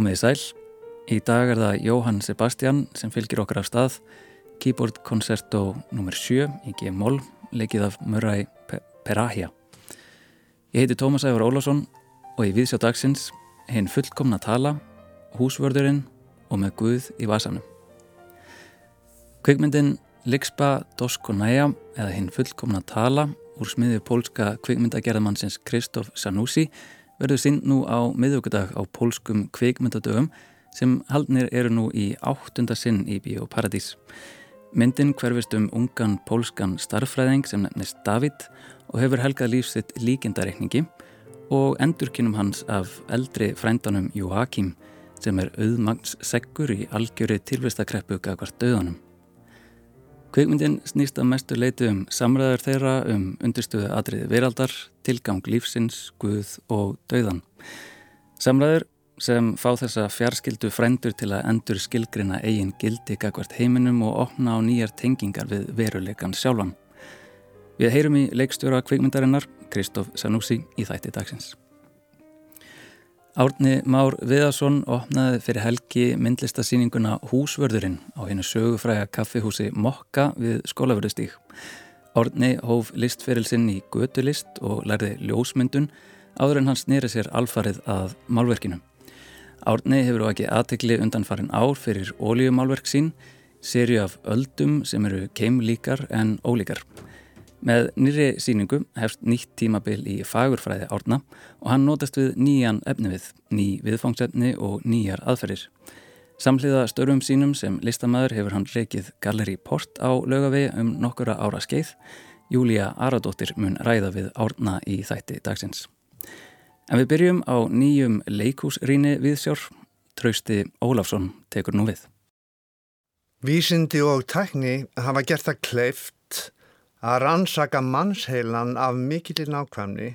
Komið í sæl. Í dag er það Jóhann Sebastian sem fylgir okkar af stað. Keyboard Concerto nr. 7 í G-moll, leikið af Murray Perahia. Ég heiti Tómas Ævar Ólásson og í viðsjá dagsins hinn fullkomna tala, húsvörðurinn og með Guð í vasanum. Kvikmyndin Likspa Doskonæja eða hinn fullkomna tala úr smiðju pólska kvikmyndagerðamannsins Kristof Sanussi verður sínd nú á miðugudag á pólskum kvikmyndadögum sem haldnir eru nú í áttunda sinn í Bíóparadís. Myndin hverfist um ungan pólskan starffræðing sem nefnist David og hefur helgað lífsitt líkindareikningi og endurkynum hans af eldri frændanum Joachim sem er auðmagns seggur í algjöru tilvistakreppu gagvart döðanum. Kveikmyndin snýst að mestu leiti um samræður þeirra um undirstöðu atriði veraldar, tilgang lífsins, guð og döðan. Samræður sem fá þessa fjarskildu frændur til að endur skilgrina eigin gildi gagvart heiminum og opna á nýjar tengingar við veruleikan sjálfan. Við heyrum í leikstjóra kvikmyndarinnar Kristóf Sanúsi í þætti dagsins. Árni Már Viðarsson opnaði fyrir helgi myndlistasýninguna Húsvörðurinn á hennu sögufræga kaffihúsi Mokka við skólavörðustík. Árni hóf listferilsinn í gödulist og lærði ljósmyndun áður en hann snýri sér alfarið að málverkinu. Árni hefur á ekki aðtekli undanfarin ár fyrir óljumálverk sín, sériu af öldum sem eru keimlíkar en ólíkar. Með nýri síningu hefst nýtt tímabil í fagurfræði árna og hann notast við nýjan efnivið, ný viðfangsefni og nýjar aðferðir. Samhliða störfum sínum sem listamæður hefur hann reikið Galleri Port á lögavi um nokkura ára skeið. Júlia Aradóttir mun ræða við árna í þætti dagsins. En við byrjum á nýjum leikúsrýni viðsjár. Trausti Ólafsson tekur nú við. Vísindi og tækni hafa gert það kleift að rannsaka mannsheilan af mikillir nákvæmni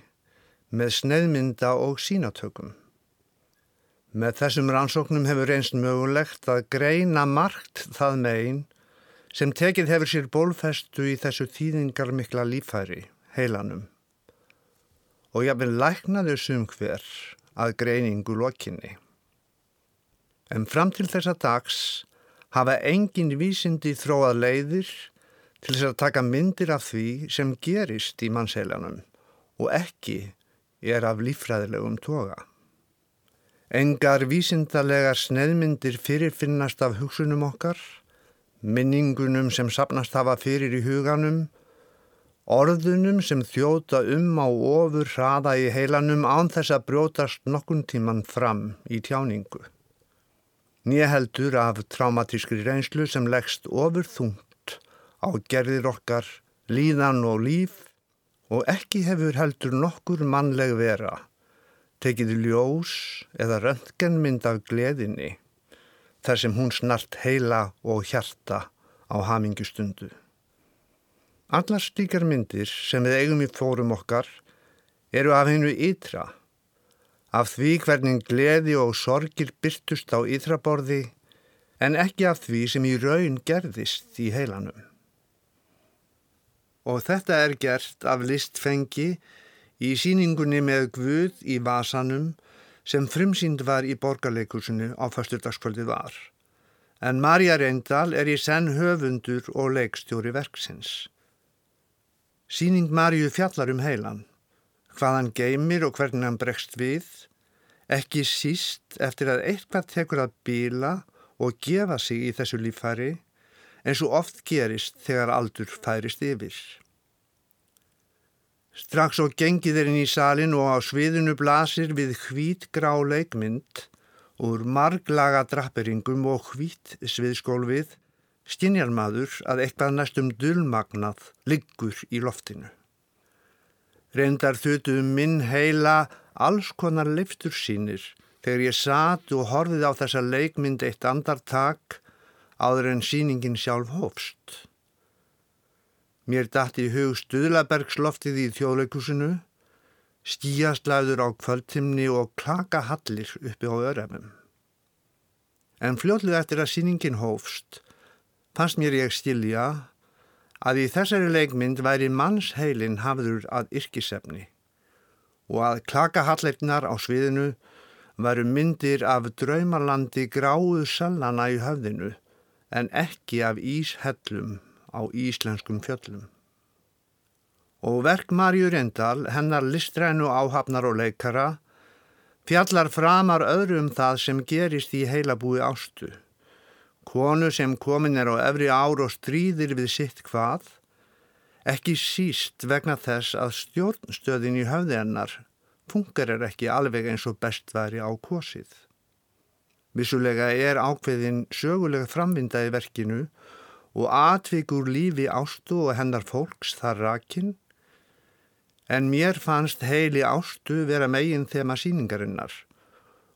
með sneiðmynda og sínatökum. Með þessum rannsóknum hefur reynst mögulegt að greina margt það megin sem tekið hefur sér bólfestu í þessu þýðingar mikla lífæri, heilanum og jáfnveg læknaðu sum hver að greiningu lokinni. En fram til þessa dags hafa engin vísindi þróað leiðir til þess að taka myndir af því sem gerist í mannseiljanum og ekki er af lífræðilegum toga. Engar vísindarlegar sneðmyndir fyrirfinnast af hugsunum okkar, minningunum sem sapnast hafa fyrir í huganum Orðunum sem þjóta um á ofur hraða í heilanum án þess að brjótast nokkun tíman fram í tjáningu. Nýja heldur af traumatískri reynslu sem leggst ofur þungt á gerðir okkar, líðan og líf og ekki hefur heldur nokkur mannleg vera, tekið ljós eða röntgenmynd af gleðinni þar sem hún snart heila og hjarta á hamingjustundu. Allar slíkar myndir sem við eigum í fórum okkar eru af hennu ytra, af því hvernig gleði og sorgir byrtust á ytraborði en ekki af því sem í raun gerðist í heilanum. Og þetta er gert af listfengi í síningunni með Guð í vasanum sem frumsýnd var í borgarleikusinu á fasturdagskvöldi var. En Marja Reyndal er í senn höfundur og leikstjóri verksins. Sýning Marju fjallar um heilan, hvað hann geymir og hvernig hann bregst við, ekki síst eftir að eitthvað tekur að bila og gefa sig í þessu lífæri eins og oft gerist þegar aldur færist yfir. Strax og gengið er inn í salin og á sviðinu blasir við hvít grá leikmynd úr marglaga drapperingum og hvít sviðskólfið stinjar maður að eitthvað næstum dulmagnað liggur í loftinu. Reyndar þutu um minn heila alls konar liftur sínir þegar ég satt og horfið á þessa leikmynd eitt andartak áður en síningin sjálf hófst. Mér dætti í hug Stuðlabergsloftið í þjóðleikusinu, stíjastlæður á kvöldtimni og klaka hallir uppi á örefum. En fljóðlega eftir að síningin hófst fannst mér ég stilja að í þessari leikmynd væri mannsheilin hafður að yrkisefni og að klakahalleifnar á sviðinu varu myndir af draumalandi gráu sallana í höfðinu en ekki af íshellum á íslenskum fjöllum. Og verk Marju Rindal, hennar listrænu áhafnar og leikara, fjallar framar öðrum það sem gerist í heilabúi ástu. Konu sem komin er á efri ár og stríðir við sitt hvað, ekki síst vegna þess að stjórnstöðin í höfði hennar fungerar ekki alveg eins og best væri á kosið. Vissulega er ákveðin sögulega framvinda í verkinu og atvikur lífi ástu og hennar fólks þar rakin, en mér fannst heili ástu vera megin þema síningarinnar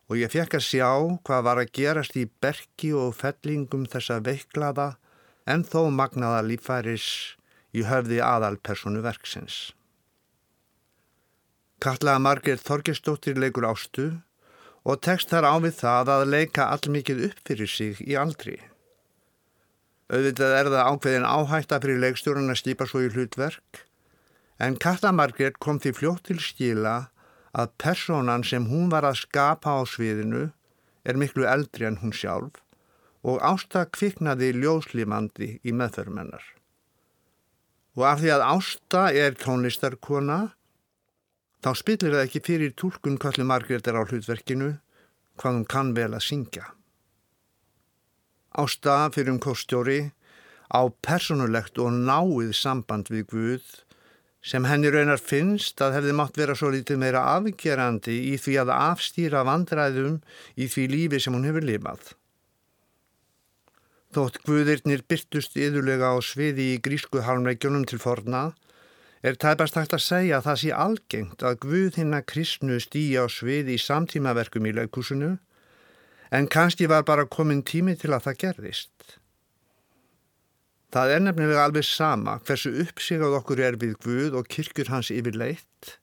og ég fekk að sjá hvað var að gerast í berki og fellingum þessa veiklaða en þó magnaða lífæris í höfði aðalpersonu verksins. Katlaða Margir Þorgestóttir leikur ástu og tekst þar á við það að leika allmikið upp fyrir sig í aldri. Auðvitað er það ákveðin áhætta fyrir leikstjórun að stýpa svo í hlutverk, en Katla Margir kom því fljótt til skila að personan sem hún var að skapa á sviðinu er miklu eldri en hún sjálf og ásta kviknaði ljóslífandi í meðferðmennar. Og af því að ásta er tónlistarkona, þá spillir það ekki fyrir tólkun kalli Margreðar á hlutverkinu hvað hún kann vel að syngja. Ásta fyrir um kostjóri á personulegt og náið samband við Guð sem henni raunar finnst að hefði mátt vera svo lítið meira afgerandi í því að afstýra vandræðum í því lífi sem hún hefur lifað. Þótt Guðirnir byrtust yðurlega á sviði í grísku halmleikjunum til forna er tæpast hægt að segja að það sé algengt að Guð hinn að kristnu stýja á svið í samtímaverkum í leikúsinu en kannski var bara komin tími til að það gerðist. Það er nefnilega alveg sama hversu uppsigað okkur er við Guð og kirkjur hans yfir leitt,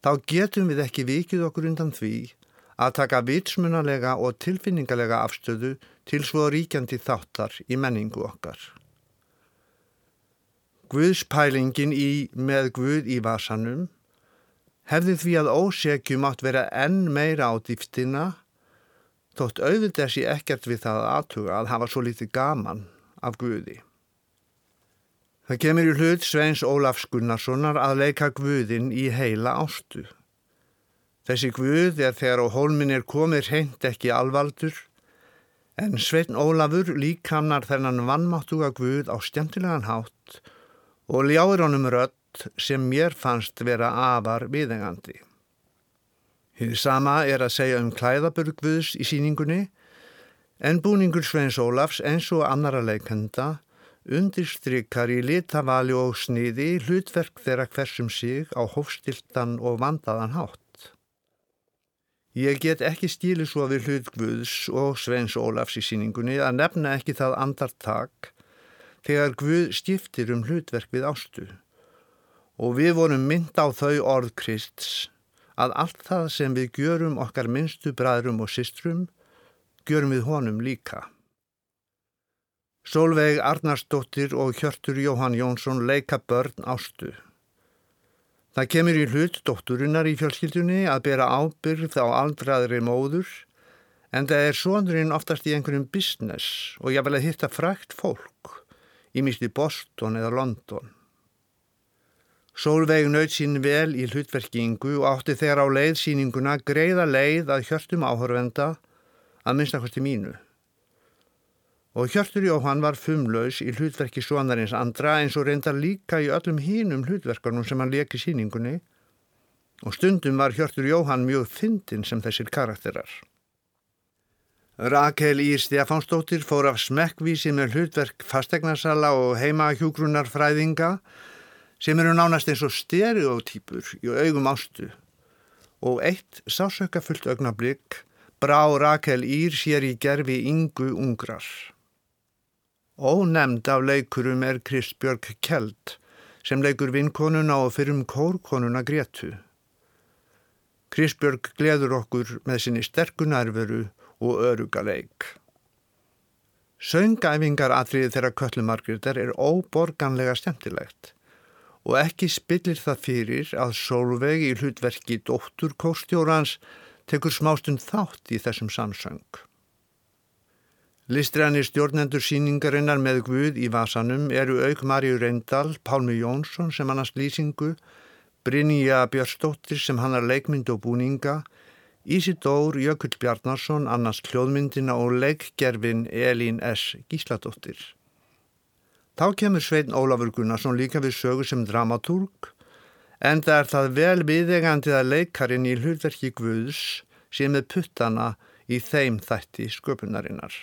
þá getum við ekki vikið okkur undan því að taka vitsmunalega og tilfinningalega afstöðu til svo ríkjandi þáttar í menningu okkar. Guðspælingin í með Guð í vasanum hefði því að ósekjum átt vera enn meira á dýftina þótt auðvitað sé ekkert við það aðtuga að hafa svo lítið gaman af Guði. Það kemur í hlut Sveins Ólafs Gunnarssonar að leika Guðin í heila ástu. Þessi Guð er þegar á hólmin er komið hreint ekki alvaldur en Svein Ólafur líkamnar þennan vannmáttuga Guð á stjæmtilegan hátt og ljáir honum rött sem mér fannst vera afar viðengandi. Hið sama er að segja um klæðaburgvöðs í síningunni en búningur Sveins Ólafs eins og annara leikenda undirstrykar í litavali og sniði hlutverk þeirra hversum sig á hófstiltan og vandaðan hátt. Ég get ekki stíli svo við hlutgvöðs og Sveins Ólafs í síningunni að nefna ekki það andartak þegar Guð stiftir um hlutverk við ástu og við vorum mynd á þau orð Krists að allt það sem við gjörum okkar minnstu bræðrum og sistrum gjörum við honum líka. Solveig Arnarsdóttir og Hjörtur Jóhann Jónsson leika börn ástu. Það kemur í hlut dótturinnar í fjölskyldunni að bera ábyrð á aldraðri móður en það er sonurinn oftast í einhverjum business og ég vil að hitta frækt fólk í Boston eða London. Sólveig nöyð sín vel í hlutverkingu og átti þegar á leiðsýninguna greiða leið að hjörtum áhörvenda að minnstakosti mínu. Og hjörtur Jóhann var fumlaus í hlutverki svonarins andra eins og reyndar líka í öllum hínum hlutverkarnum sem hann leki síningunni og stundum var hjörtur Jóhann mjög fyndin sem þessir karakterar. Rakel Ír Stefánsdóttir fór af smekkvísi með hlutverk fastegnarsala og heimahjúgrunarfræðinga sem eru nánast eins og stereotýpur í augum ástu og eitt sásökafullt augnablík brá Rakel Ír sér í gerfi yngu ungrar. Ónemnd af leikurum er Kristbjörg Kjeld sem leikur vinkonuna og fyrrum kórkonuna Gretu. Kristbjörg gleður okkur með sinni sterkunarveru og öruga leik. Söngæfingar atriði þeirra köllumargriðar er óborganlega stemtilegt og ekki spillir það fyrir að Solveig í hlutverki dóttur kórstjórans tekur smástund þátt í þessum samsöng. Listræni stjórnendur síningarinnar með Guð í vasanum eru auk Marju Reyndal, Pálmi Jónsson sem hannast lýsingu, Brynja Björnsdóttir sem hannar leikmynd og búninga, Ísidór Jökull Bjarnarsson annars hljóðmyndina og leikgerfin Elín S. Gísladóttir. Þá kemur Svein Ólafur Gunnarsson líka við sögu sem dramatúrk en það er það vel viðegandi að leikarin í hlutverki Guðs sé með puttana í þeim þætti sköpunarinnar.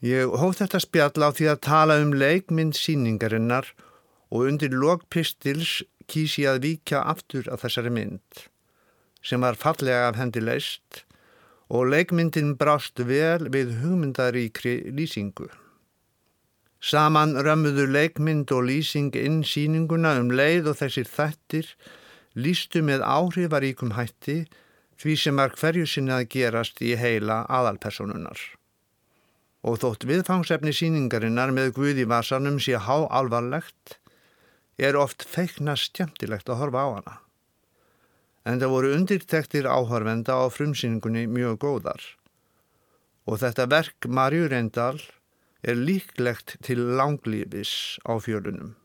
Ég hóf þetta spjall á því að tala um leikmynd síningarinnar og undir lokpistils kýs ég að vika aftur af þessari mynd sem var fallega af hendi leist og leikmyndin brást vel við hugmyndaríkri lýsingu. Saman römmuðu leikmynd og lýsing inn síninguna um leið og þessir þættir lístu með áhrifaríkum hætti því sem er hverju sinni að gerast í heila aðalpersonunar. Og þótt viðfangsefni síningarinnar með Guði vasanum sé há alvarlegt, er oft feikna stjæmtilegt að horfa á hana. En það voru undirtektir áhörvenda á frumsýningunni mjög góðar. Og þetta verk Marju Reyndal er líklegt til langlífis á fjölunum.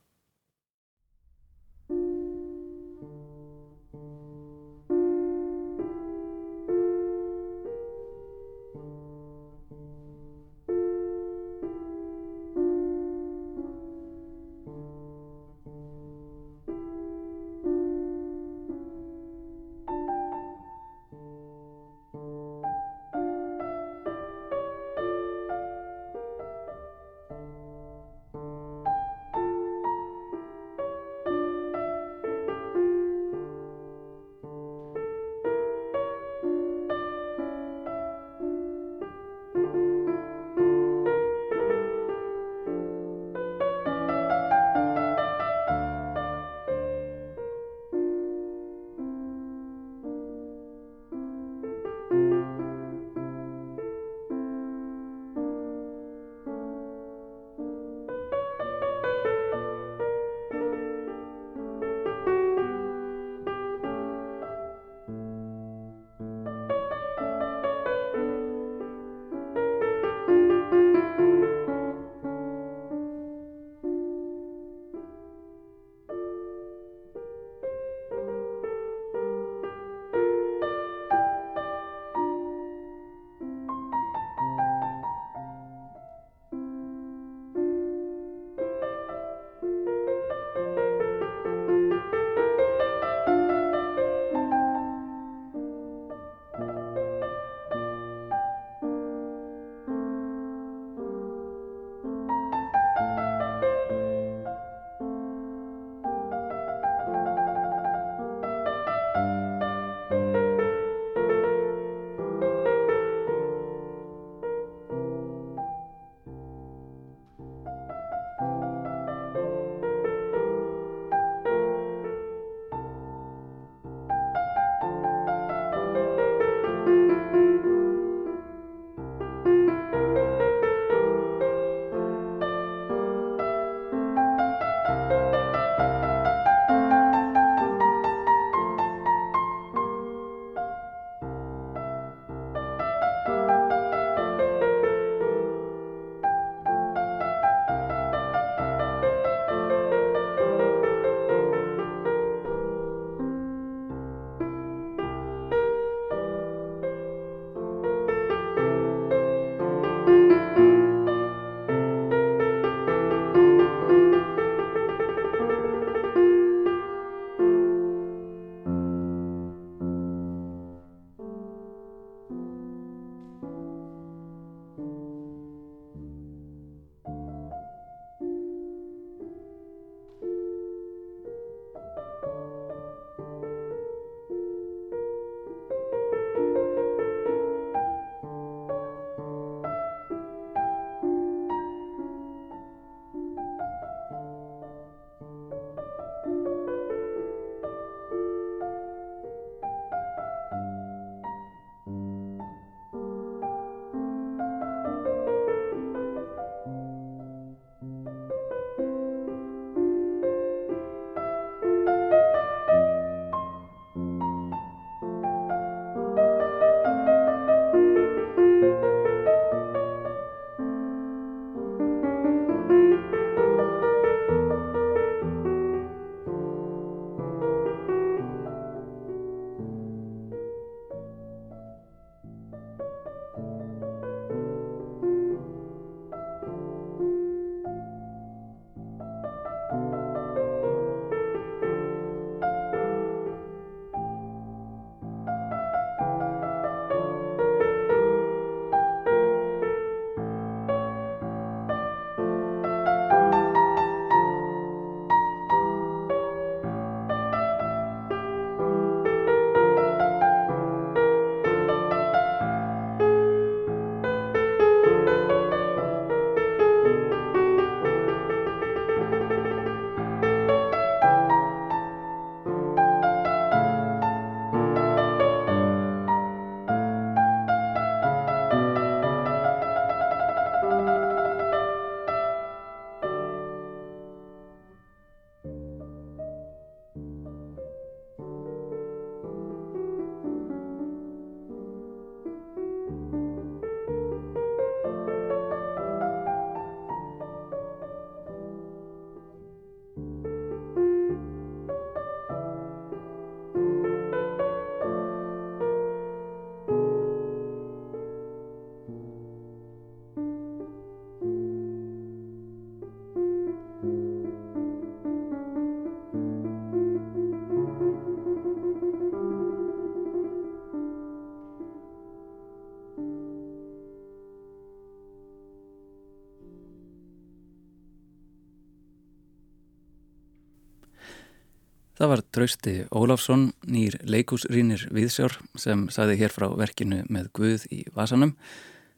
Það var Trausti Ólafsson, nýr leikúsrýnir viðsjár sem saði hér frá verkinu með Guð í Vasanum.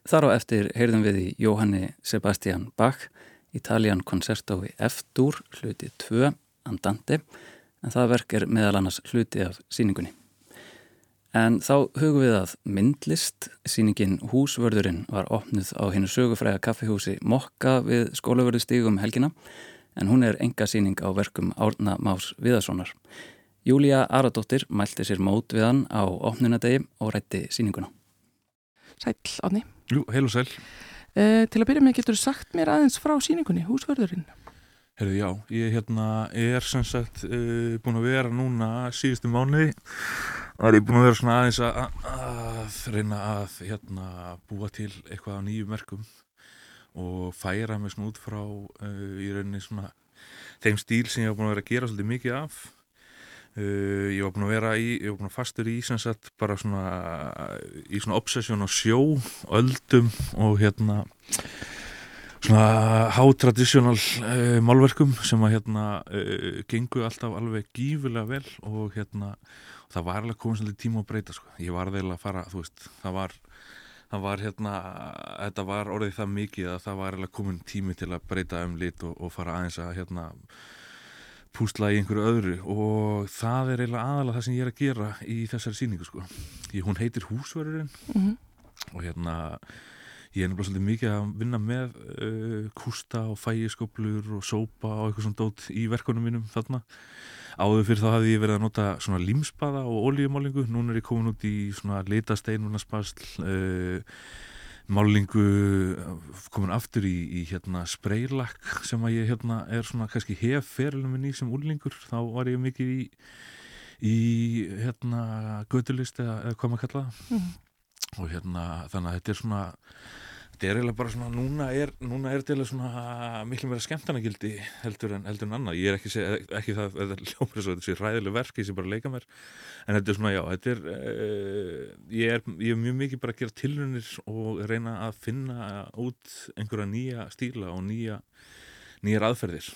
Þar á eftir heyrðum við í Jóhanni Sebastian Bach, Italian Concerto í F-dúr, hluti 2, Andante, en það verk er meðal annars hluti af síningunni. En þá hugum við að myndlist, síningin Húsvörðurinn var opnuð á hennu sögufræga kaffihúsi Mokka við skólavörðustígum helgina en hún er enga síning á verkum Árna Más Viðarssonar. Júlia Aradóttir mælti sér mót við hann á opnunadegi og rætti síninguna. Sæl, Átni. Jú, heil og sæl. Uh, til að byrja með getur þú sagt mér aðeins frá síningunni, húsvörðurinn? Herðu, já, ég hérna, er sem sagt uh, búin að vera núna síðustu mánuði. Það er ég búin að vera svona aðeins að, að reyna að hérna, búa til eitthvað á nýju merkum og færa mig svona út frá uh, í rauninni svona þeim stíl sem ég var búin að vera að gera svolítið mikið af uh, ég var búin að vera í ég var búin að fastur í sem sagt bara svona í svona obsessjón á sjó öldum og hérna svona hátradísjónal uh, málverkum sem að hérna uh, gengu alltaf alveg gífilega vel og hérna það var alveg komið svolítið tíma að breyta sko. ég var þeirra að fara, þú veist, það var það var hérna, þetta var orðið það mikið að það var komin tími til að breyta um lit og, og fara aðeins að hérna púsla í einhverju öðru og það er eiginlega aðalega það sem ég er að gera í þessari síningu sko. Ég, hún heitir Húsverðurinn mm -hmm. og hérna ég er nefnilega svolítið mikið að vinna með uh, kústa og fægiskoblur og sópa og eitthvað svona dót í verkunum mínum þarna. Áður fyrir þá hafði ég verið að nota svona límspaða og olíumálingu, núna er ég komin út í svona litasteinunarspasl, uh, málingu, komin aftur í, í hérna spreylakk sem að ég hérna er svona kannski hef ferilum minn í sem úrlingur, þá var ég mikið í, í hérna gödulist eða, eða hvað maður kalla það. Mm. Og hérna þannig að þetta er svona Þetta er eiginlega bara svona, núna er, núna er þetta svona miklu meira skemmtarnagildi heldur en, heldur en annað. Ég er ekki, ekki það, þetta ljómar svo, þetta sé ræðileg verk, ég sé bara að leika mér. En þetta er svona, já, þetta er, uh, ég, er ég er mjög mikið bara að gera tilhörnir og reyna að finna út einhverja nýja stíla og nýja, nýjar aðferðir.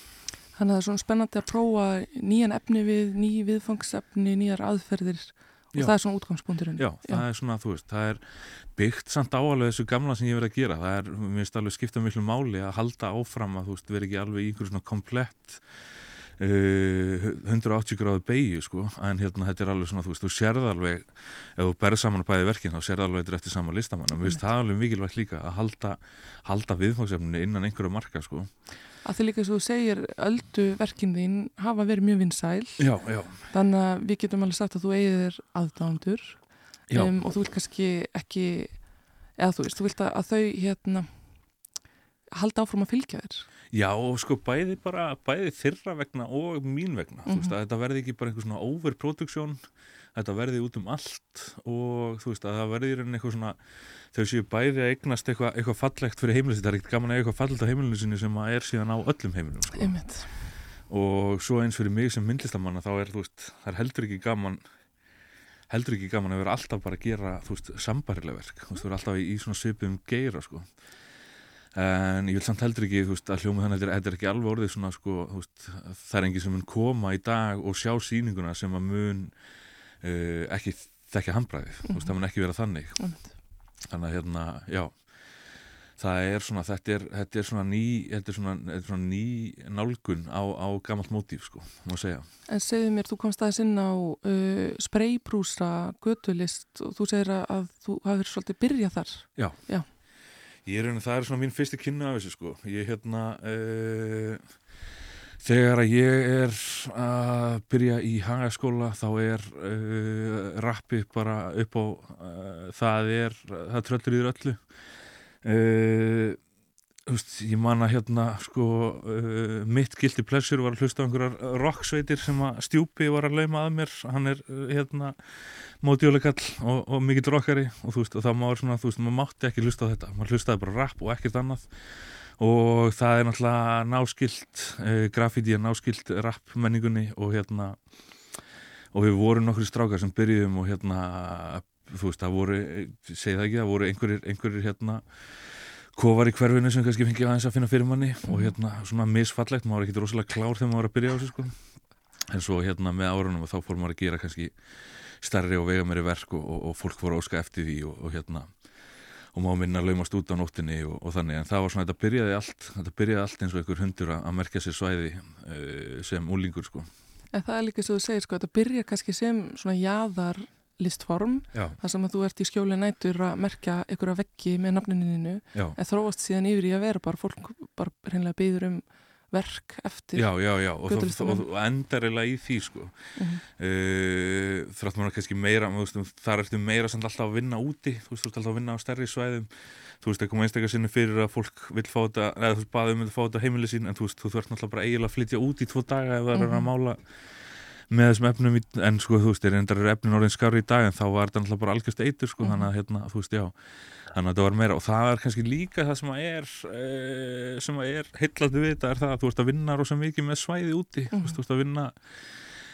Þannig að það er svona spennandi að prófa nýjan efni við, ný viðfangsefni, nýjar aðferðir og það er svona útgangspunkturinn. Já, Já, það er svona, þú veist, það er byggt samt áalveg þessu gamla sem ég verið að gera. Það er, mér finnst alveg skipta miklu máli að halda áfram að þú veist, vera ekki alveg í einhverjum svona komplett 180 gráðu beigju, sko. En hérna, þetta er alveg svona, þú veist, þú sérð alveg ef þú berð saman bæði verkinn, þá sérð alveg þetta eftir sama listamann, finnst það alveg mikilvægt líka að halda, halda viðfangsefni innan einhverju marka, sko. Að því líka svo þú segir ölduverkin þín hafa verið mjög vinsæl. Já, já. þannig að við getum alveg sagt að þú eigðir aðdándur um, og þú vilt kannski ekki eða þú veist, þú vilt að þau hérna halda áfram að fylgja þér Já sko bæði bara bæði þyrra vegna og mín vegna mm -hmm. veist, þetta verði ekki bara einhver svona overproduksjón þetta verði út um allt og þú veist að það verði eitthvað svona þau séu bæði að eignast eitthvað, eitthvað fallegt fyrir heimilinu þetta er ekkert gaman að eitthvað fallegt á heimilinu sinni sem að er síðan á öllum heimilinu sko. og svo eins fyrir mig sem myndlistamanna þá er þú veist, það er heldur ekki gaman heldur ekki gaman að vera alltaf bara að gera þú veist, sambarileg verk þú veist, þú er alltaf í, í svona söpum geira sko en ég vil samt heldur ekki veist, að hljóma þannig að þetta er ekki alveg orðið svona sko, veist, það er enginn sem mun koma í dag og sjá síninguna sem að mun uh, ekki þekka handbræðið, mm -hmm. það mun ekki vera þannig mm -hmm þannig að hérna, já það er svona, þetta er, þetta er svona ný þetta er svona, þetta er svona ný nálgun á, á gammalt mótíf sko má segja. En segðu mér, þú komst aðeins inn á uh, spreybrúsa gödulist og þú segir að þú hafið svolítið byrjað þar Já, já. Ég er hérna, það er svona mín fyrsti kynna af þessu sko, ég hérna uh, Þegar að ég er að byrja í hagaskóla þá er uh, rappi bara upp á uh, það er, það tröllur í öllu. Uh, veist, ég man að hérna sko uh, mitt gildi plessur var að hlusta á einhverjar rocksveitir sem að stjúpi var að lauma að mér. Hann er uh, hérna mótjólegall og, og mikill rockari og þú veist og það má svona, þú veist, maður mátti ekki hlusta á þetta. Maður hlustaði bara rapp og ekkert annað og það er náttúrulega náskilt eh, grafíti er náskilt rap menningunni og hérna og við vorum nokkru strákar sem byrjuðum og hérna þú veist það voru, segi það ekki, það voru einhverjir, einhverjir hérna kofar í hverfinu sem kannski fengið aðeins að finna fyrir manni og hérna svona misfallegt, maður var ekkert rosalega klár þegar maður var að byrja á þessu sko. En svo hérna með árunum þá fór maður að gera kannski starri og vega meiri verk og, og, og fólk fór að óska eftir því og, og hérna og má minna að laumast út á nóttinni og, og þannig. En það var svona, þetta byrjaði allt þetta byrjaði allt eins og einhver hundur að, merkja sér svæði uh, sem úlingur sko. En það er líka svo að segir sko, þetta byrja kannski sem svona jaðar listform, þar sem að þú ert í skjóli nætur að merkja einhverja veggi með nafnininu, en þróast síðan yfir í að vera bara fólk bara hreinlega byður um verk eftir. já, já, já og, og endar eiginlega í því sko Mhm. uh, þrátt maður kannski meira þú veist, þar ertu meira samt alltaf að vinna úti þú veist, þú ert alltaf að vinna á stærri svæðum þú veist, það kom einstakar sinni fyrir að fólk vil fá þetta, eða þú veist, baðið um að fá þetta heimili sín en þú veist, þú þarf náttúrulega bara eiginlega að flytja út í tvo daga ef það er að Mhm. mála með þessum efnum, í, en sko, þú veist, endar er efnin orðin skári í dag en þá var þetta náttúrulega bara algjörst eitur, sko, Mhm. þannig að, hérna, þú veist, já þannig að þetta var meira og það er kannski líka það sem að er uh, sem að er heillandi við þetta er það að þú ert að vinna rosa mikið með svæði úti, þú veist, þú ert að vinna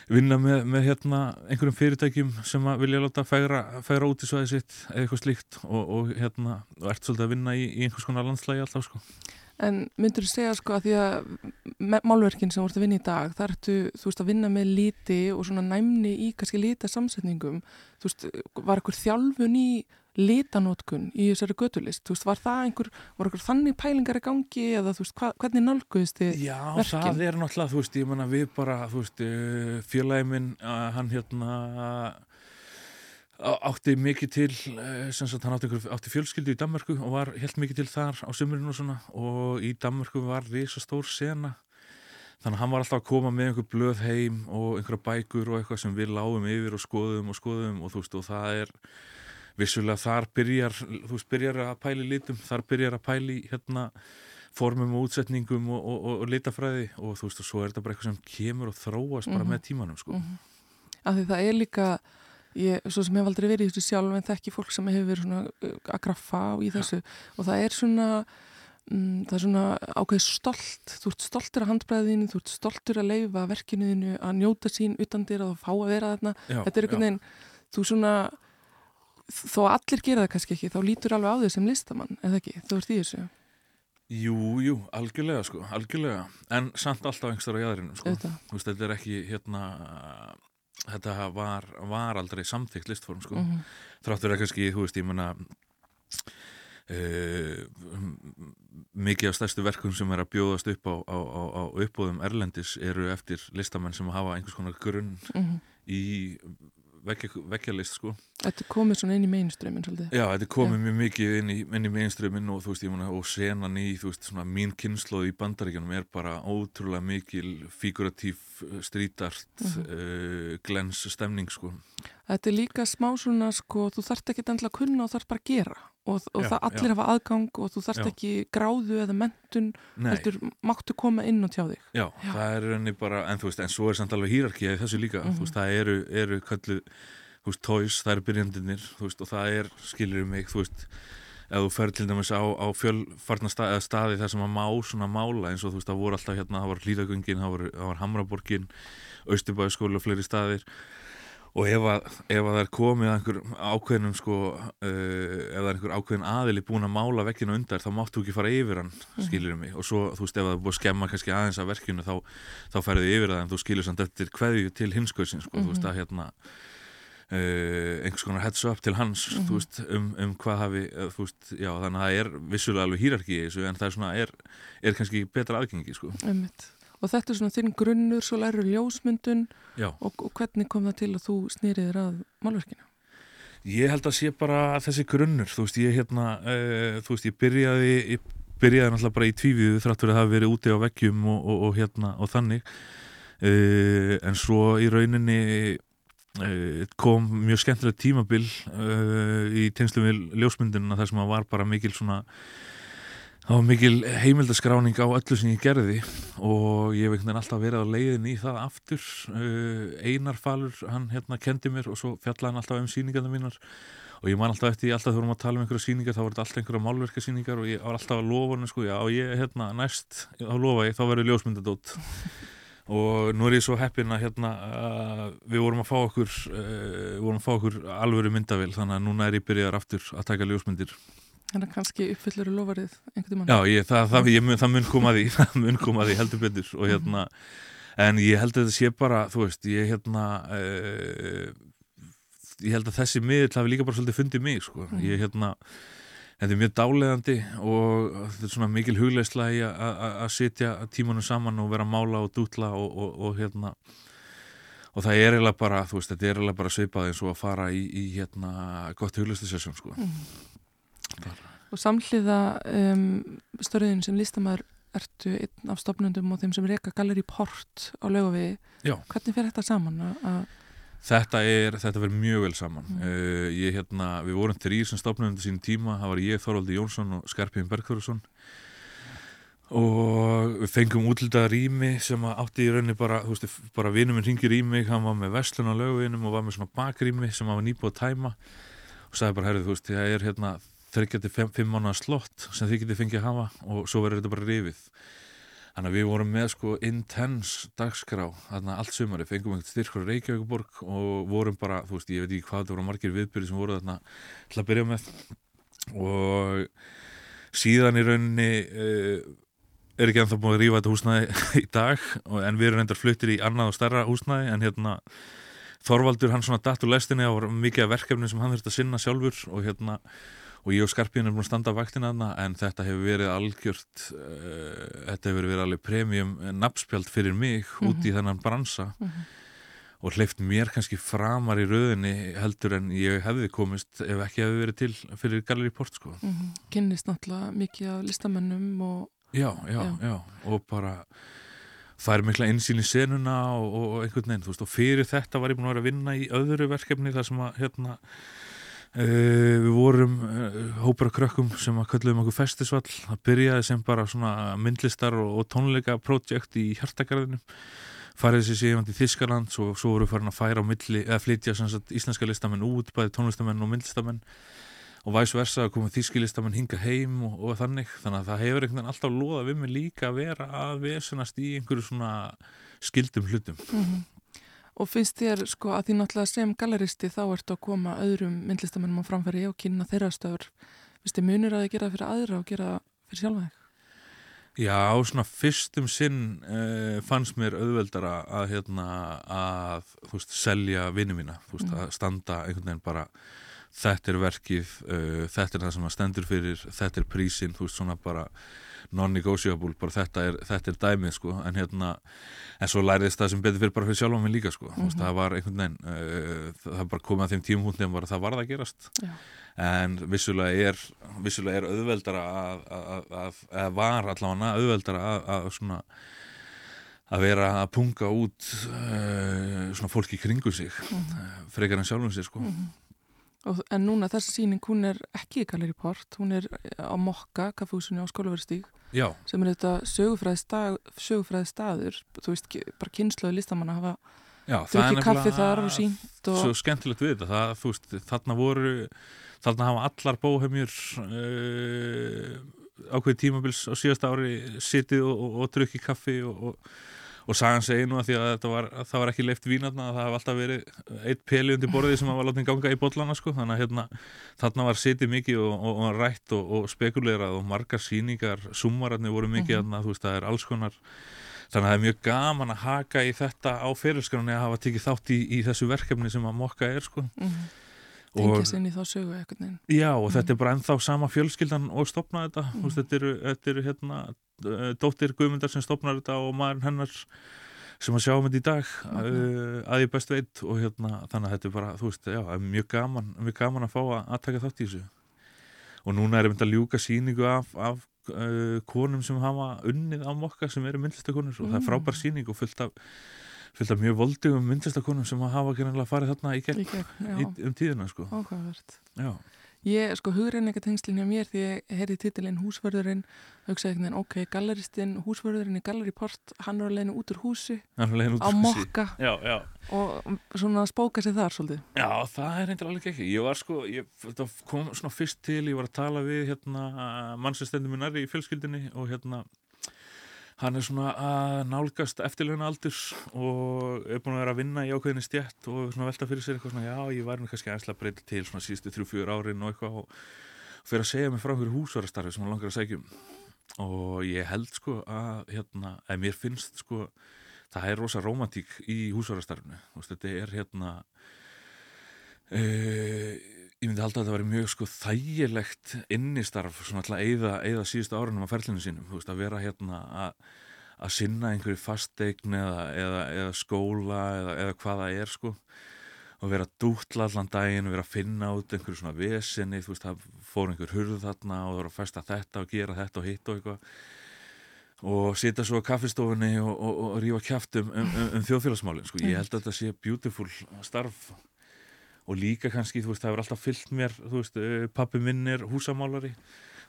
vinna með, með hérna einhverjum fyrirtækjum sem að vilja láta fegra, fegra út í svæði sitt eða eitthvað slíkt og, og hérna og ert svolítið að vinna í, í einhvers konar landslægi alltaf sko. En myndur þú segja sko að því að málverkin sem þú ert að vinna í dag, þar ertu þú veist að vinna með liti og svona næmni í kannski lita samsetningum þú veist, var einhver þjálfun í litanótkun í þessari götulist þú veist, var það einhver, var einhver þannig pælingar í gangi eða þú veist, hva, hvernig nálguðist þið Já, verkin. það er náttúrulega, þú veist, ég menna við bara, þú veist, uh, félagi minn uh, hann hérna átti mikið til sem sagt, hann átti, átti fjölskyldu í Danmörku og var helt mikið til þar á sumurinn og svona og í Danmörku var risa stór sena þannig að hann var alltaf að koma með einhver blöð heim og einhverja bækur og eitthvað sem við lágum yfir og skoðum og skoðum og þú veist, og það er vissulega þar byrjar, þú veist, byrjar að pæli litum, þar byrjar að pæli hérna formum og útsetningum og, og, og, og litafræði og þú veist, og svo er þetta bara eitthvað sem kemur og þróast bara Mhm. með tímanum, sko. Mhm. af því það er líka ég, svo sem hef aldrei verið í þessu sjálf en þekki fólk sem hefur verið svona uh, að graffa í þessu. Og það er svona mm, það er svona ákveð stolt. Þú ert stoltur af handbræðinu, þú ert stoltur að leifa verkinuðinu að njóta sín utan dyr að fá að vera þarna, Já, þetta er einhvern veginn þú svona þó að allir gera það kannski ekki, þá lítur alveg á þau sem listamann, eða ekki, þú ert í þessu. Jú, jú, algjörlega, sko, algjörlega. En samt alltaf einhverstara í aðrinu, sko. auðvitað, Þú veist, þetta er ekki, hérna, þetta var, var aldrei samþykkt listform, sko. mm Þráttur er kannski, þú veist, ég menna, uh, mikið af stærstu verkum sem er að bjóðast upp á, á, á, á uppbóðum Erlendis eru eftir listamenn sem hafa einhvers konar grunn -hmm. í veggja, veggjalist, sko. Þetta komið svona inn í mainstreamin svolítið Já, þetta komið mjög mikið inn í, inn í mainstreamin og þú veist, ég meina, og senan í, þú veist, svona mín kynnslóð í bandaríkjanum er bara ótrúlega mikil figuratív strítart Mhm. uh, glens stemning, sko. Þetta er líka smá svona sko, þú þarft ekki endla að kunna og þarft bara að gera og, og Já, það allir já. hafa aðgang og þú þarft ekki gráðu eða mentun, heldur máttu koma inn og tjá þig. já, Já. það er rauninni bara, en þú veist, en svo er samt alveg hýrarkið þessu líka, Mhm. þú veist, það eru, eru kallu, þú veist, toys, það eru byrjandinir, þú veist, og það er, skilur mig, þú veist, ef þú fer til dæmis á, á fjölfarna staði, eða staði þar sem að má svona mála eins og þú veist, það voru alltaf hérna, það var hlýðagöngin, það var, var Hamraborgin, Austurbæðskóli og fleiri staðir og ef að, ef að það er komið að einhver ákveðnum sko, uh, ef það er einhver ákveðin aðili búin að mála vekkinu undar þá máttu ekki fara yfir hann, skilur mig. Og svo, þú veist, ef það er búið að skemma kannski aðeins af verkinu þá, þá ferði yfir það en þú skilur samt eftir kveðju til hinskauðsins sko, þú veist, að hérna Uh, einhvers konar heads up til hans þú veist, um, um hvað hafi uh, þú veist, já, þannig að það er vissulega alveg hýrarki en það er svona, er, er kannski betra aðgengi, sko, Einmitt. Og þetta er svona þinn grunnur, svo lærur ljósmyndun. Og, og hvernig kom það til að þú snýriðir að málverkinu? Ég held að sé bara þessi grunnur, þú veist, ég hérna, uh, þú veist, ég byrjaði, ég byrjaði náttúrulega bara í tvífiðu þráttur að það hafi verið úti á vekkjum og, og, og hérna og þannig, uh, en svo í rauninni uh, kom mjög skemmtilega tímabil uh, í tengslu við ljósmyndinuna þar sem að var bara mikil svona, það var mikil heimildaskráning á öllu sem ég gerði og ég hef einhvern veginn alltaf verið á leiðin í það aftur. Uh, Einar Falur, hann hérna kendi mér og svo fjallaði hann alltaf um síningarna mínar. Og ég man alltaf eftir, alltaf vorum að tala um einhverja síningar þá var þetta alltaf einhverja málverkasíningar og ég var alltaf að lofa hann sko, já ég hérna næst þá lofa ég, þá verður ljósmyndadót. Og nú er ég svo heppin að hérna uh, við vorum að fá okkur uh, vorum að fá okkur alvöru myndavél þannig að núna er ég byrjaðar aftur að taka ljósmyndir Þannig að kannski uppfyllur lofarið einhvern tímann. Já, ég, það, það, ég það mun koma að því það mun koma að því heldur betur og hérna en ég held að þetta sé bara þú veist, ég hérna uh, ég held að þessi miðl hafi líka bara svolítið fundið mig sko. Mm. ég hérna þetta er mjög dáleðandi og þetta er svona mikil hugleisla í að- sitja tímanum saman og vera mála og dútla og, og, og hérna og það er eiginlega bara, þú veist, þetta er eiginlega bara svipað eins og að fara í, í hérna gott hugleistisessjón sko. Og samhliða um, störðin sem listamæður ertu einn af stopnundum og þeim sem reyka Gallery Port á lögavi. Já. Hvernig fer þetta saman? Þetta er, þetta verður mjög vel saman Mm. uh, ég hérna, við vorum þrýr sem stopnum undir sín tíma, það var ég, Þorvaldi Jónsson og Skarpíðin Bergþórsson og við fengum útlitaða rými sem átti í rauninni bara, þú veist, bara vinur minn ringir í mig, hann var með verslun á lögvinum og var með svona bakrými sem hann var nýbúið að tæma og sagði bara, herrið, þú veist, það er hérna þryggjandi fimm, fimm mánuða slott sem þið getið fengið að hafa og svo verður þetta bara rifið. Þannig að við vorum með sko intense dagskrá, þarna allt sumari, fengum einhvern styrkur Reykjavíkuborg og vorum bara, þú veist, ég veit ekki hvað, það voru margir viðbyrði sem voru þarna til að byrja með. Og síðan í rauninni uh, er ekki ennþá búin að rífa þetta húsnæði í dag, en við erum endar fluttir í annað og starra húsnæði, en hérna Þorvaldur, hann svona datt úr lestinni var mikið verkefni sem hann þurfti að sinna sjálfur og hérna og ég og Skarpín erum búin að standa á vaktina þarna en þetta hefur verið algjört uh, þetta hefur verið alveg premium nafnspjald fyrir mig út í þennan bransa Mhm. og hleyft mér kannski framar í rauðinni heldur en ég hefði komist ef ekki hefði verið til fyrir Gallery Port sko. Mhm. Kynnist náttúrulega mikið af listamennum og já, já, Já. já, og bara það er mikla einsýn í senuna og, og, og einhvern veginn, þú veist, og fyrir þetta var ég búin að vera að vinna í öðru verkefni þar sem að, hérna Uh, við vorum uh, hópar af krökkum sem að kölluðum okkur festisvall. Það byrjaði sem bara svona myndlistar og, og tónleika projekt í hjartagarðinum. Farið sér síðan til Þískaland og svo voru farin að færa á milli eða flytja sagt, íslenska listamenn út bæði tónlistamenn og myndlistamenn. Og væs versa að koma þíski listamenn hinga heim og, og þannig, þannig að það hefur einhvern veginn alltaf loða við mig líka að vera að vesenast í einhverju svona skildum hlutum. Mhm. Og finnst þér sko að því náttúrulega sem galleristi þá ertu að koma öðrum myndlistamennum á framfæri og kynna þeirra stöður. Finnst þér munur að þið gera fyrir aðra og gera fyrir sjálfa þig? Já, svona fyrstum sinn uh, fannst mér auðveldara að, hérna, að veist, selja vinnu mína, veist, Mm. að standa einhvern veginn bara þetta er verkið, uh, þetta er það sem að stendur fyrir, þetta er prísin, þú veist, svona bara non-negotiable, bara þetta er, þetta er dæmið, sko, en hérna en svo læriðist það sem betur fyrir bara fyrir sjálfa mig líka, sko, veist, Mhm. það var einhvern veginn uh, það bara komið að þeim tímhúndin bara það varð að gerast Já. en vissulega er, vissulega er auðveldara að, að, að, að var allavega auðveldara að, að svona að vera að punga út uh, svona fólki kringu sig Mhm. frekar en sjálfum sig sko. Mhm. Og, en núna þessi síning, hún er ekki í Gallery Port, hún er á Mokka, kaffehúsinu á Skólaverðstíg, já, sem er þetta sögufræði, stað, sögufræði staður, þú veist, bara kynnslöðu listamanna hafa drukkið kaffi þar og sínt og... svo skemmtilegt við þetta. Það, veist, þarna voru þarna hafa allar bóheimjur uh, ákveði tímabils á síðasta ári sitið og, og, og drukkið kaffi og, og, sagan segi nú að því að þetta var, að það var ekki leift vínarna að það hafa alltaf verið eitt peli undir borðið sem var látið ganga í bollana sko. þannig að hérna, þarna var sitið mikið og, og, og rætt og, og spekulerað og margar sýningar, summararnir voru mikið Mhm. þarna, þú veist, það er alls konar Þannig að það er mjög gaman að haka í þetta á fyrirskránni að hafa tekið þátt í, í þessu verkefni sem að mokka er sko. mm, Og, tengja sér inn í þá sögu eitthvað neginn. já, og þetta Mhm. er bara ennþá sama fjölskyldan og stopnaði þetta. Mm. Veist, þetta eru, þetta eru hérna, uh, dóttir Guðmundar sem stopnar þetta og maður hennar sem að sjá um þetta í dag uh, að ég best veit og hérna, þannig að þetta er bara, þú veist, já, mjög gaman, mjög gaman að fá að, að taka þátt í þessu. Og núna er mynd að ljúka sýningu af, af uh, konum sem hafa unnið á mokka sem eru myndlistakonur og það er Mm. frábær sýning og fullt af, fullt af mjög voldugum myndlistakonum sem hafa gennilega farið þarna í gegn Í gegn, í, um tíðina sko. áhugavert. Já, Ég, sko, hugreiningatengslinn hjá mér því ég heyrði titilinn húsvörðurinn, hugsaði einhvern veginn, ok, galleristinn, húsvörðurinn í Gallery Port, hann er leiðinu út úr húsi út á úr húsi. mokka Já, já. og svona spóka sér þar svolítið. Já, það er reyndar alveg ekki. Ég var sko, ég, þetta kom svona fyrst til, ég var að tala við hérna mann sem stendur mér nærri í fjölskyldinni og hérna hann er svona að nálgast eftirleguna aldurs og er búin að vera að vinna í ákveðinni stjætt og svona velta fyrir sér eitthvað svona, já, ég var nú kannski aðeinslega breyta til svona síðustu þrjú, fjör árin og eitthvað og fyrir að segja mig frá einhverju húsvarastarfi sem hann langar að segja um. Og ég held sko að hérna, að mér finnst sko það er rosa romantík í húsvarastarfinu þetta er hérna uh, ég myndi halda að það væri mjög sko þægilegt innistarf svona alltaf að eyða, eyða síðustu árunum á ferlinu sínum, veist, að vera hérna að að sinna einhverju fasteign eða, eða, eða skóla eða, eða hvaða er sko og vera dútla allan daginn og vera að finna út einhverju svona vesinni þú veist það fór einhver hurð þarna og það voru að festa þetta og gera þetta og hitt og eitthvað. Og sita svo á kaffistofunni og, og, og rífa kæft um, um, um, um þjóðfélagsmálinn sko. ég held að þetta sé beautiful starf og líka kannski þú veist það hefur alltaf fyllt mér þú veist eh, pappi minn er húsamálari.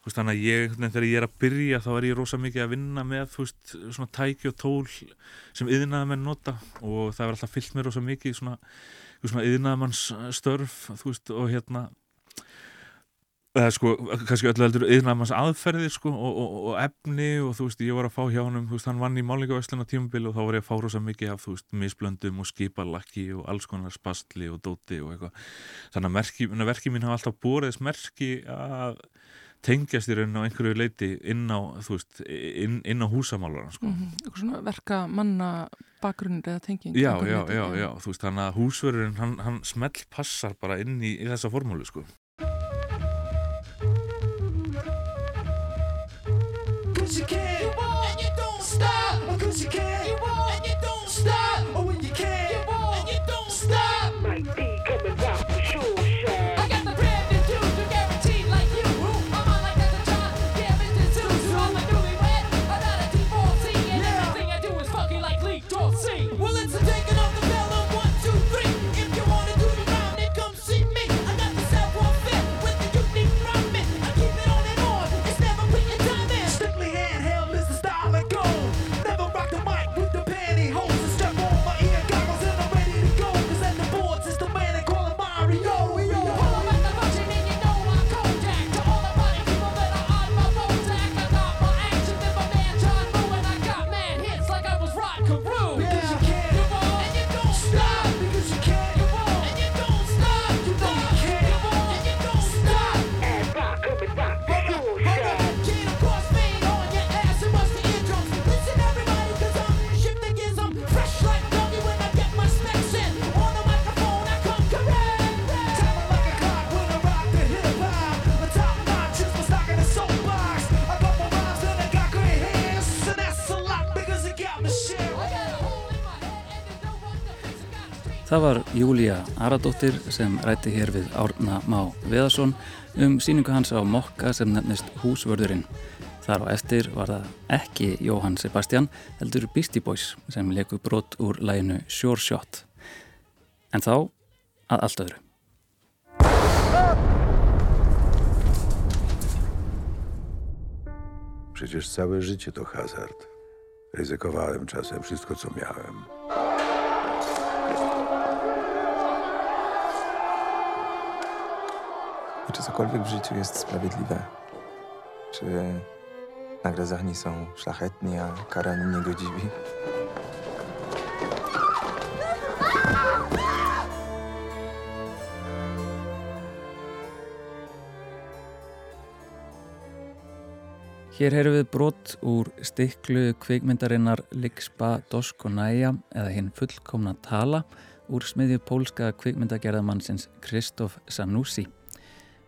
Veist, þannig að ég, þegar ég er að byrja þá er ég rosa mikið að vinna með þú veist, svona tæki og tól sem yðnaða menn nota. Og það er alltaf fyllt mér rosa mikið svona, svona yðnaðamanns störf þú veist, og hérna eða sko, kannski öllu heldur yðnaðamanns aðferðir sko og, og, og efni og þú veist, ég var að fá hjá hann þú veist, hann vann í málingavæslun á tímubili og þá var ég að fá rosa mikið af, þú veist, misblöndum og skipalakki og alls konar spastli og dóti og eitthvað, þannig að verki, verki mín hafa alltaf bóriðis merki að tengjast í rauninu á einhverju leiti inn á, veist, inn, inn á húsamálarna sko. mm -hmm. verka manna bakgrunn eða tenging já, já, já, já, þú veist þannig að húsverðurinn hann, hann smelt passar bara inn í, í þessa formúlu sko Það var Júlia Aradóttir sem rætti hér við Árna Má Veðarsson um síningu hans á Mokka sem nefnist Húsvörðurinn. Þar á eftir var það ekki Jóhann Sebastian, heldur Beastie Boys sem leku brot úr læginu Sure Shot. En þá að allt öðru. Przecież całe życie to hazard. Ryzykowałem czasem wszystko, co miałem. I czy cokolwiek w życiu jest sprawiedliwe? Czy nagradzani są szlachetni, a karani niegodziwi? Hér heyrðum við brott úr stiklu kvikmyndarinnar Likspa Doskonæja eða hinn fullkomna tala úr smiðju pólska kvikmyndagerðamannsins Kristof Sanussi.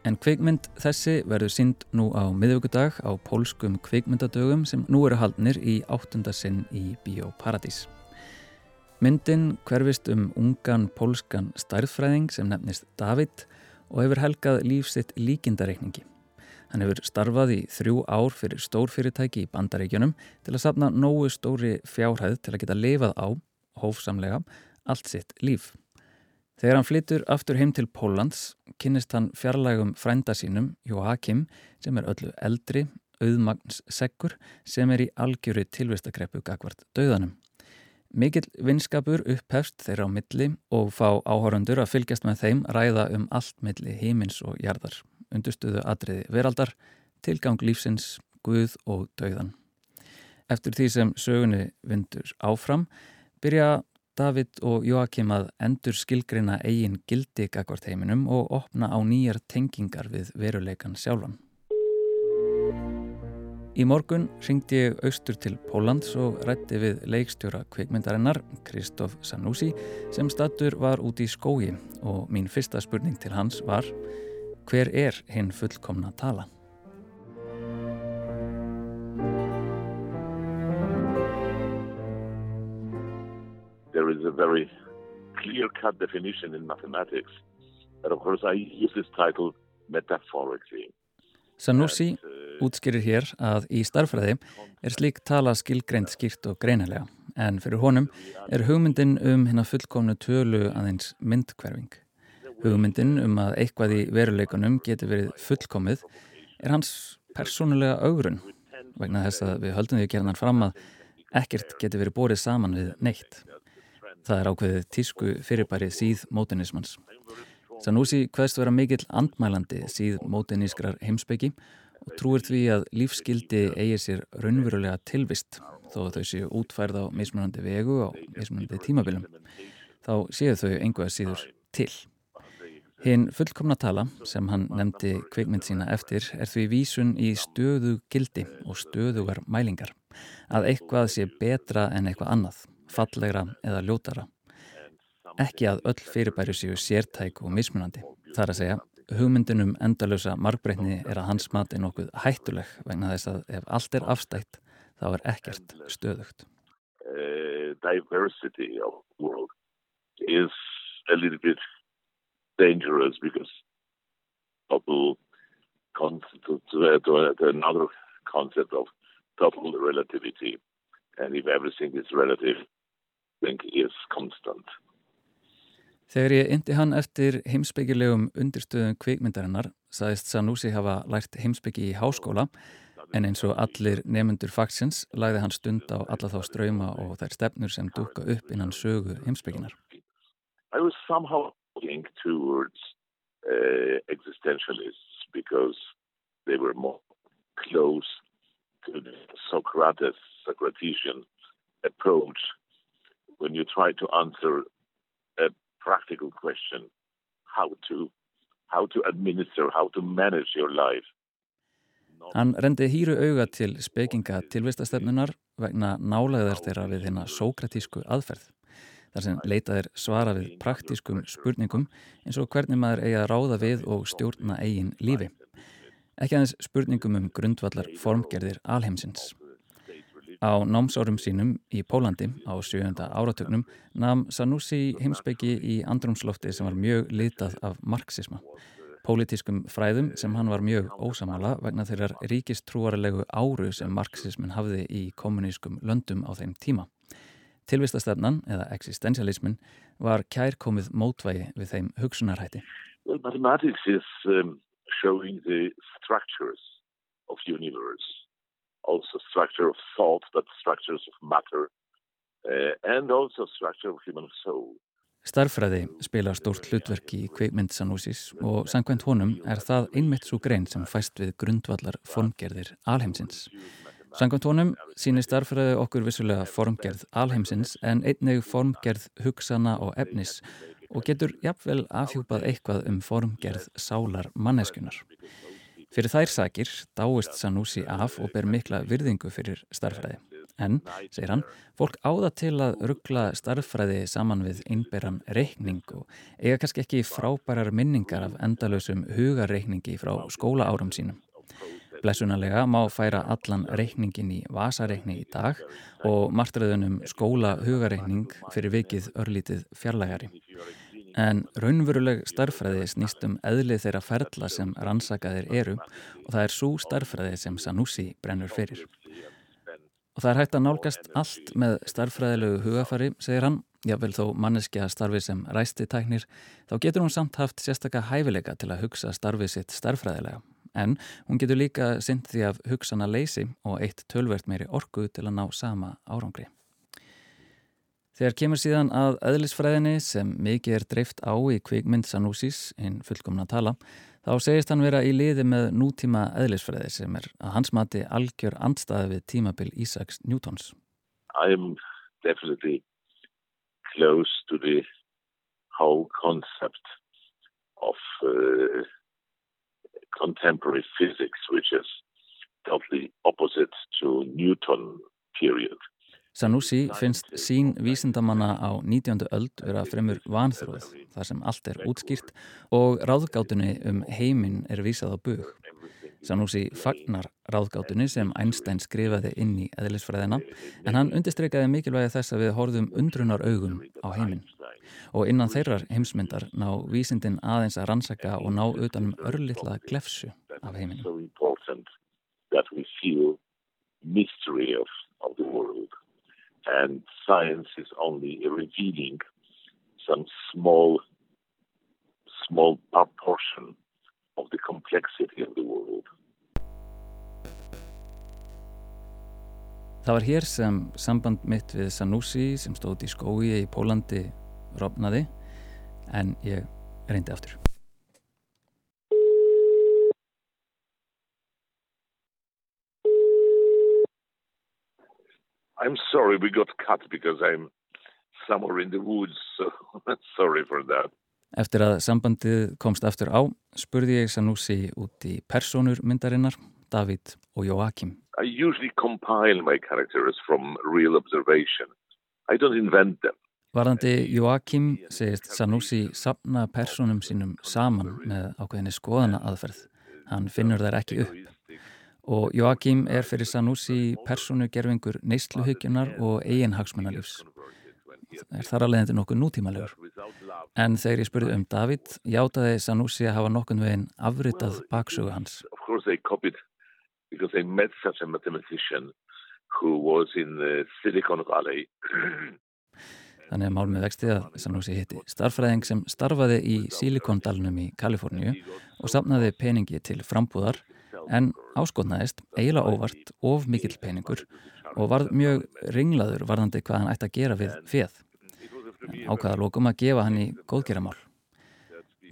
En kvikmynd þessi verður sínd nú á miðugudag á pólskum kvikmyndadögum sem nú eru haldnir í áttundasinn í Bíóparadís. Myndin hverfist um ungan pólskan stærðfræðing sem nefnist David og hefur helgað lífsitt líkindareikningi. Hann hefur starfað í þrjú ár fyrir stórfyrirtæki í bandaríkjunum til að sapna nógu stóri fjárhæð til að geta lifað á, hófsamlega, allt sitt líf. Þegar hann flyttur aftur heim til Pólans kynnist hann fjarlægum frænda sínum, Joachim, sem er öllu eldri, auðmagns seggur, sem er í algjöru tilvistakreppu gagvart döðanum. Mikill vinskapur upphefst þeirra á milli og fá áhórundur að fylgjast með þeim ræða um allt milli heimins og jarðar, undustuðu atriði veraldar, tilgang lífsins, guð og döðan. Eftir því sem sögunni vindur áfram, byrja David og Joakim að endur skilgreina eigin gildi gagvart heiminum og opna á nýjar tengingar við veruleikan sjálfan. Í morgun ringdi ég austur til Pólans og rætti við leikstjóra kvikmyndarinnar Kristof Sanussi sem stattur var út í skógi og mín fyrsta spurning til hans var hver er hinn fullkomna tala? Is a very clear-cut definition in mathematics but of course I use this title metaphorically. Sanussi útskýrir hér að í starfræði er slík tala skilgreint skýrt og greinilega en fyrir honum er hugmyndin um hérna fullkomnu tölu aðeins myndkverfing. Hugmyndin um að eitthvað í veruleikunum getur verið fullkomið er hans persónulega augrun vegna þess að við höldum því að gera hann fram að ekkert getur verið borið saman við neitt. Það er ákveðið tísku fyrirbæri síð mótunismans. Sanúsi hvaðst vera mikill andmælandi síð mótunískrar heimsbyggi og trúir því að lífskildi eigir sér raunverulega tilvist þó að þau séu útfærð á mismunandi vegu og mismunandi tímabilum. Þá séu þau einhverja síður til. Hinn fullkomna tala sem hann nefndi kveikmynd sína eftir er því vísun í stöðu gildi og stöðugar mælingar. Að eitthvað sé betra en eitthvað annað, fallegra eða ljótara. Ekki að öll fyrirbæri séu sértæk og mismunandi. Það er að segja hugmyndin um endalösa margbreytni er að hans mati nokkuð hættuleg vegna þess að ef allt er afstætt þá er ekkert stöðugt. Uh, diversity of the world is a little bit dangerous because people constitute to, to another concept of total relativity and if everything is relative, is constant. Þegar ég indi hann eftir heimsbyggilegum undirstöðum kvikmyndarinnar saðist Sanúsi hafa lært heimsbyggi í háskóla en eins og allir nefnendur fagsins lagði hann stund á alla þá ströyma og þær stefnur sem dukka upp innan sögu heimsbygginar. I was somehow looking towards uh, existentialists because they were more close to the Socrates, Socratesian approach when you try to answer a practical question how to how to administer, how to manage your life. Hann rendi hýru auga til spekinga tilvistastefnunar vegna nálaðar þeirra við hérna sókratísku aðferð. Þar sem leitaðir svara við praktískum spurningum eins og hvernig maður eigi að ráða við og stjórna eigin lífi. Ekki aðeins spurningum um grundvallar formgerðir alheimsins. Á námsárum sínum í Pólandi á sjönda áratögnum nam Sanussi heimsbyggi í andrumslofti sem var mjög litað af marxisma. Pólitískum fræðum sem hann var mjög ósamala vegna þeirrar ríkistrúarlegu áru sem marxismin hafði í kommunískum löndum á þeim tíma. Tilvistastefnan, eða existentialismin, var kærkomið mótvægi við þeim hugsunarhætti. Well, mathematics is um, showing the structures of universe also structure of thought, but structures of matter uh, and also structure of human soul. Starfræði spila stórt hlutverk í kveikmynd Sanúsis og sangkvæmt honum er það einmitt svo grein sem fæst við grundvallar formgerðir alheimsins. Sangkvæmt honum sínir starfræði okkur vissulega formgerð alheimsins en einnig formgerð hugsana og efnis og getur jafnvel afhjúpað eitthvað um formgerð sálar manneskunar. Fyrir þær sakir dáist Sanúsi af og ber mikla virðingu fyrir starffræði. En, segir hann, fólk áða til að ruggla starffræði saman við innberan reikning og eiga kannski ekki frábærar minningar af endalösum hugarreikningi frá skólaárum sínum. Blessunarlega má færa allan reikningin í vasareikni í dag og martraðunum skóla hugarreikning fyrir vikið örlítið fjarlægari. En raunveruleg starfræði snýst um eðlið þeirra ferla sem rannsakaðir eru og það er svo starfræði sem Sanussi brennur fyrir. Og það er hægt að nálgast allt með starfræðilegu hugafari, segir hann. Jável þó manneskja starfi sem ræsti tæknir, þá getur hún samt haft sérstakka hæfileika til að hugsa starfið sitt starfræðilega. En hún getur líka synd því að hugsana leysi og eitt tölvert meiri orku til að ná sama árangri. Þegar kemur síðan að eðlisfræðinni sem mikið er dreift á í kvikmynd Sanúsis, einn fullkomna tala, þá segist hann vera í liði með nútíma eðlisfræði sem er að hans mati algjör andstaði við tímabil Ísaks Newtons. I'm definitely close to the whole concept of uh, contemporary physics, which is totally opposite to Newton period. Sanusi finnst sín vísindamanna á 19. öld vera fremur vanþróð þar sem allt er útskýrt og ráðgátunni um heiminn er vísað á bug. Sanusi fagnar ráðgátunni sem Einstein skrifaði inn í eðlisfræðina en hann undirstreikaði mikilvægi þess að við horfum undrunar augum á heiminn. Og innan þeirrar heimsmyndar ná vísindin aðeins að rannsaka og ná utanum örlittla glefsu af heiminn. And science is only revealing some small, small proportion of the complexity of the world. Það var hér sem samband mitt við Sanusi sem stóð í skói í Pólandi rofnaði en ég reyndi aftur. I'm sorry we got cut because I'm somewhere in the woods, so sorry for that. Eftir að sambandið komst aftur á, spurði ég Sanusi út í personur myndarinnar, David og Joachim. I usually compile my characters from real observation. I don't invent them. Varðandi Joachim segist Sanusi sapna personum sínum saman með ákveðinni skoðana aðferð. Hann finnur þær ekki upp og Joachim er fyrir Sanusi personugerfingur neysluhyggjunar og eiginhagsmunalífs. Er þar að leiðandi nokkuð nútímalegur. En þegar ég spurði um David, játaði Sanusi að hafa nokkun veginn afritað baksögu hans. Þannig að mál með vextið að Sanusi hitti starfræðing sem starfaði í Silikondalunum í Kaliforníu og sapnaði peningi til frambúðar en áskotnaðist eiginlega óvart of mikill peningur og varð mjög ringlaður varðandi hvað hann ætti að gera við fjöð. Ákvaða lókum að gefa hann í góðgeramál.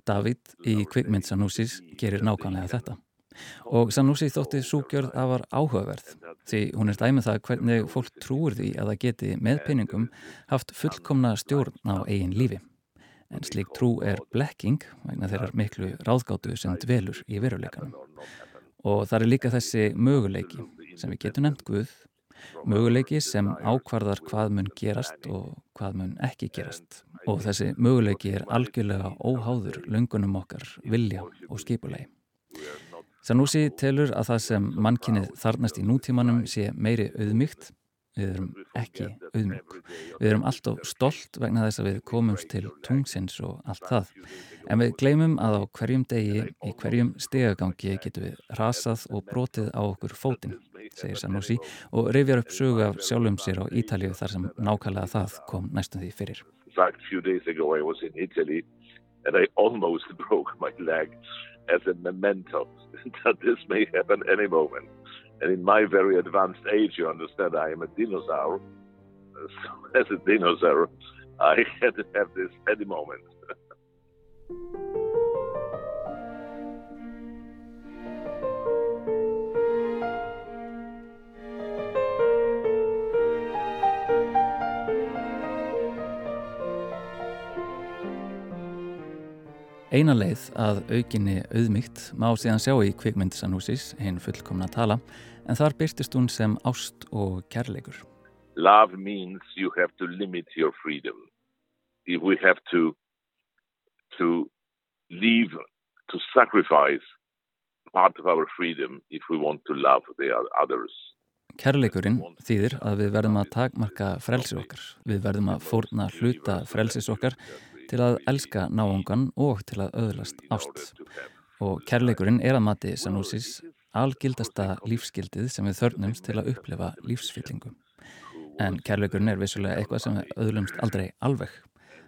David í kvikmynd Sanúsis gerir nákvæmlega þetta. Og Sanúsi þótti súgjörð að var áhugaverð því hún er dæmið það hvernig fólk trúur því að það geti með peningum haft fullkomna stjórn á eigin lífi. En slik trú er blekking vegna þeirrar miklu ráðgáttu sem dvelur í veruleikanum. Og það er líka þessi möguleiki sem við getum nefnt Guð, möguleiki sem ákvarðar hvað mun gerast og hvað mun ekki gerast. Og þessi möguleiki er algjörlega óháður löngunum okkar, vilja og skipulegi. Sanúsi telur að það sem mannkinnið þarnast í nútímanum sé meiri auðmygt Við erum ekki auðmjög. Við erum alltaf stolt vegna þess að við komumst til tungsins og allt það. En við gleymum að á hverjum degi, í hverjum stegagangi getum við rasað og brotið á okkur fótinn, segir Sanusi og rifjar upp sögu af sjálfum sér á Ítalju þar sem nákvæmlega það kom næstum því fyrir. A few days ago I was in Italy and I almost broke my leg as a memento this may happen any moment. And in my very advanced age, you understand, I am a dinosaur. So as a dinosaur, I had to have this at the moment. Eina leið að aukinni auðmygt má síðan sjá í kvikmynd Sanúsis, hinn fullkomna tala, en þar byrstist hún sem ást og kærleikur. Love means you have to limit your freedom. If we have to, to leave, to sacrifice part of our freedom if we want to love the others. Kærleikurinn þýðir að við verðum að takmarka frelsi okkar. Við verðum að fórna hluta frelsis okkar til að elska náungan og til að öðlast ást. Og kærleikurinn er að mati Sanúsis algildasta lífsgildið sem við þörnumst til að upplefa lífsfyllingu. En kærleikurinn er vissulega eitthvað sem við öðlumst aldrei alveg.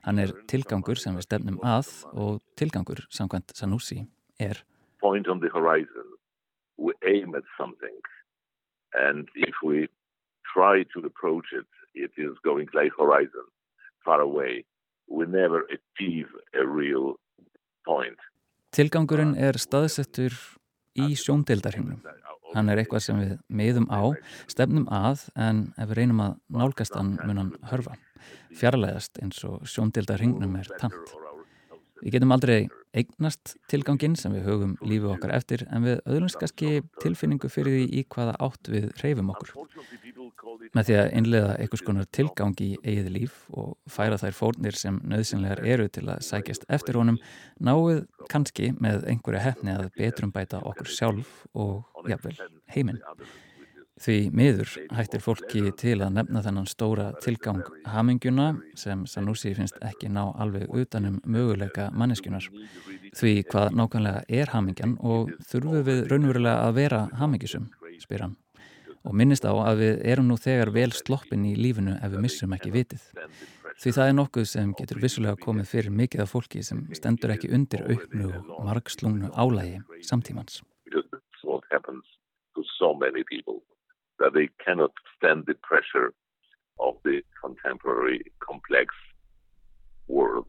Hann er tilgangur sem við stefnum að og tilgangur samkvæmt Sanúsi er Point on the horizon. We aim at something and if we try to approach it, it is going like horizon, far away we never achieve a real point. Tilgangurinn er staðsettur í sjóndeildarhingnum. Hann er eitthvað sem við meðum á, stefnum að, en ef við reynum að nálgast hann mun hann hörfa. Fjarlæðast eins og sjóndeildarhingnum er tamt. Við getum aldrei eignast tilgangin sem við höfum lífið okkar eftir en við öðlumst kannski tilfinningu fyrir því í hvaða átt við reyfum okkur. Með því að innlega einhvers konar tilgang í eigið líf og færa þær fórnir sem nöðsynlegar eru til að sækjast eftir honum náið kannski með einhverja hefni að betrum bæta okkur sjálf og jafnvel heiminn. Því miður hættir fólki til að nefna þennan stóra tilgang haminguna sem Sanusi finnst ekki ná alveg utanum möguleika manneskunar. Því hvað nákvæmlega er hamingjan og þurfum við raunverulega að vera hamingisum, spyr hann. Og minnist á að við erum nú þegar vel sloppin í lífinu ef við missum ekki vitið. Því það er nokkuð sem getur vissulega komið fyrir mikið af fólki sem stendur ekki undir auknu og margslungnu álægi samtímans. that they cannot stand the pressure of the contemporary complex world.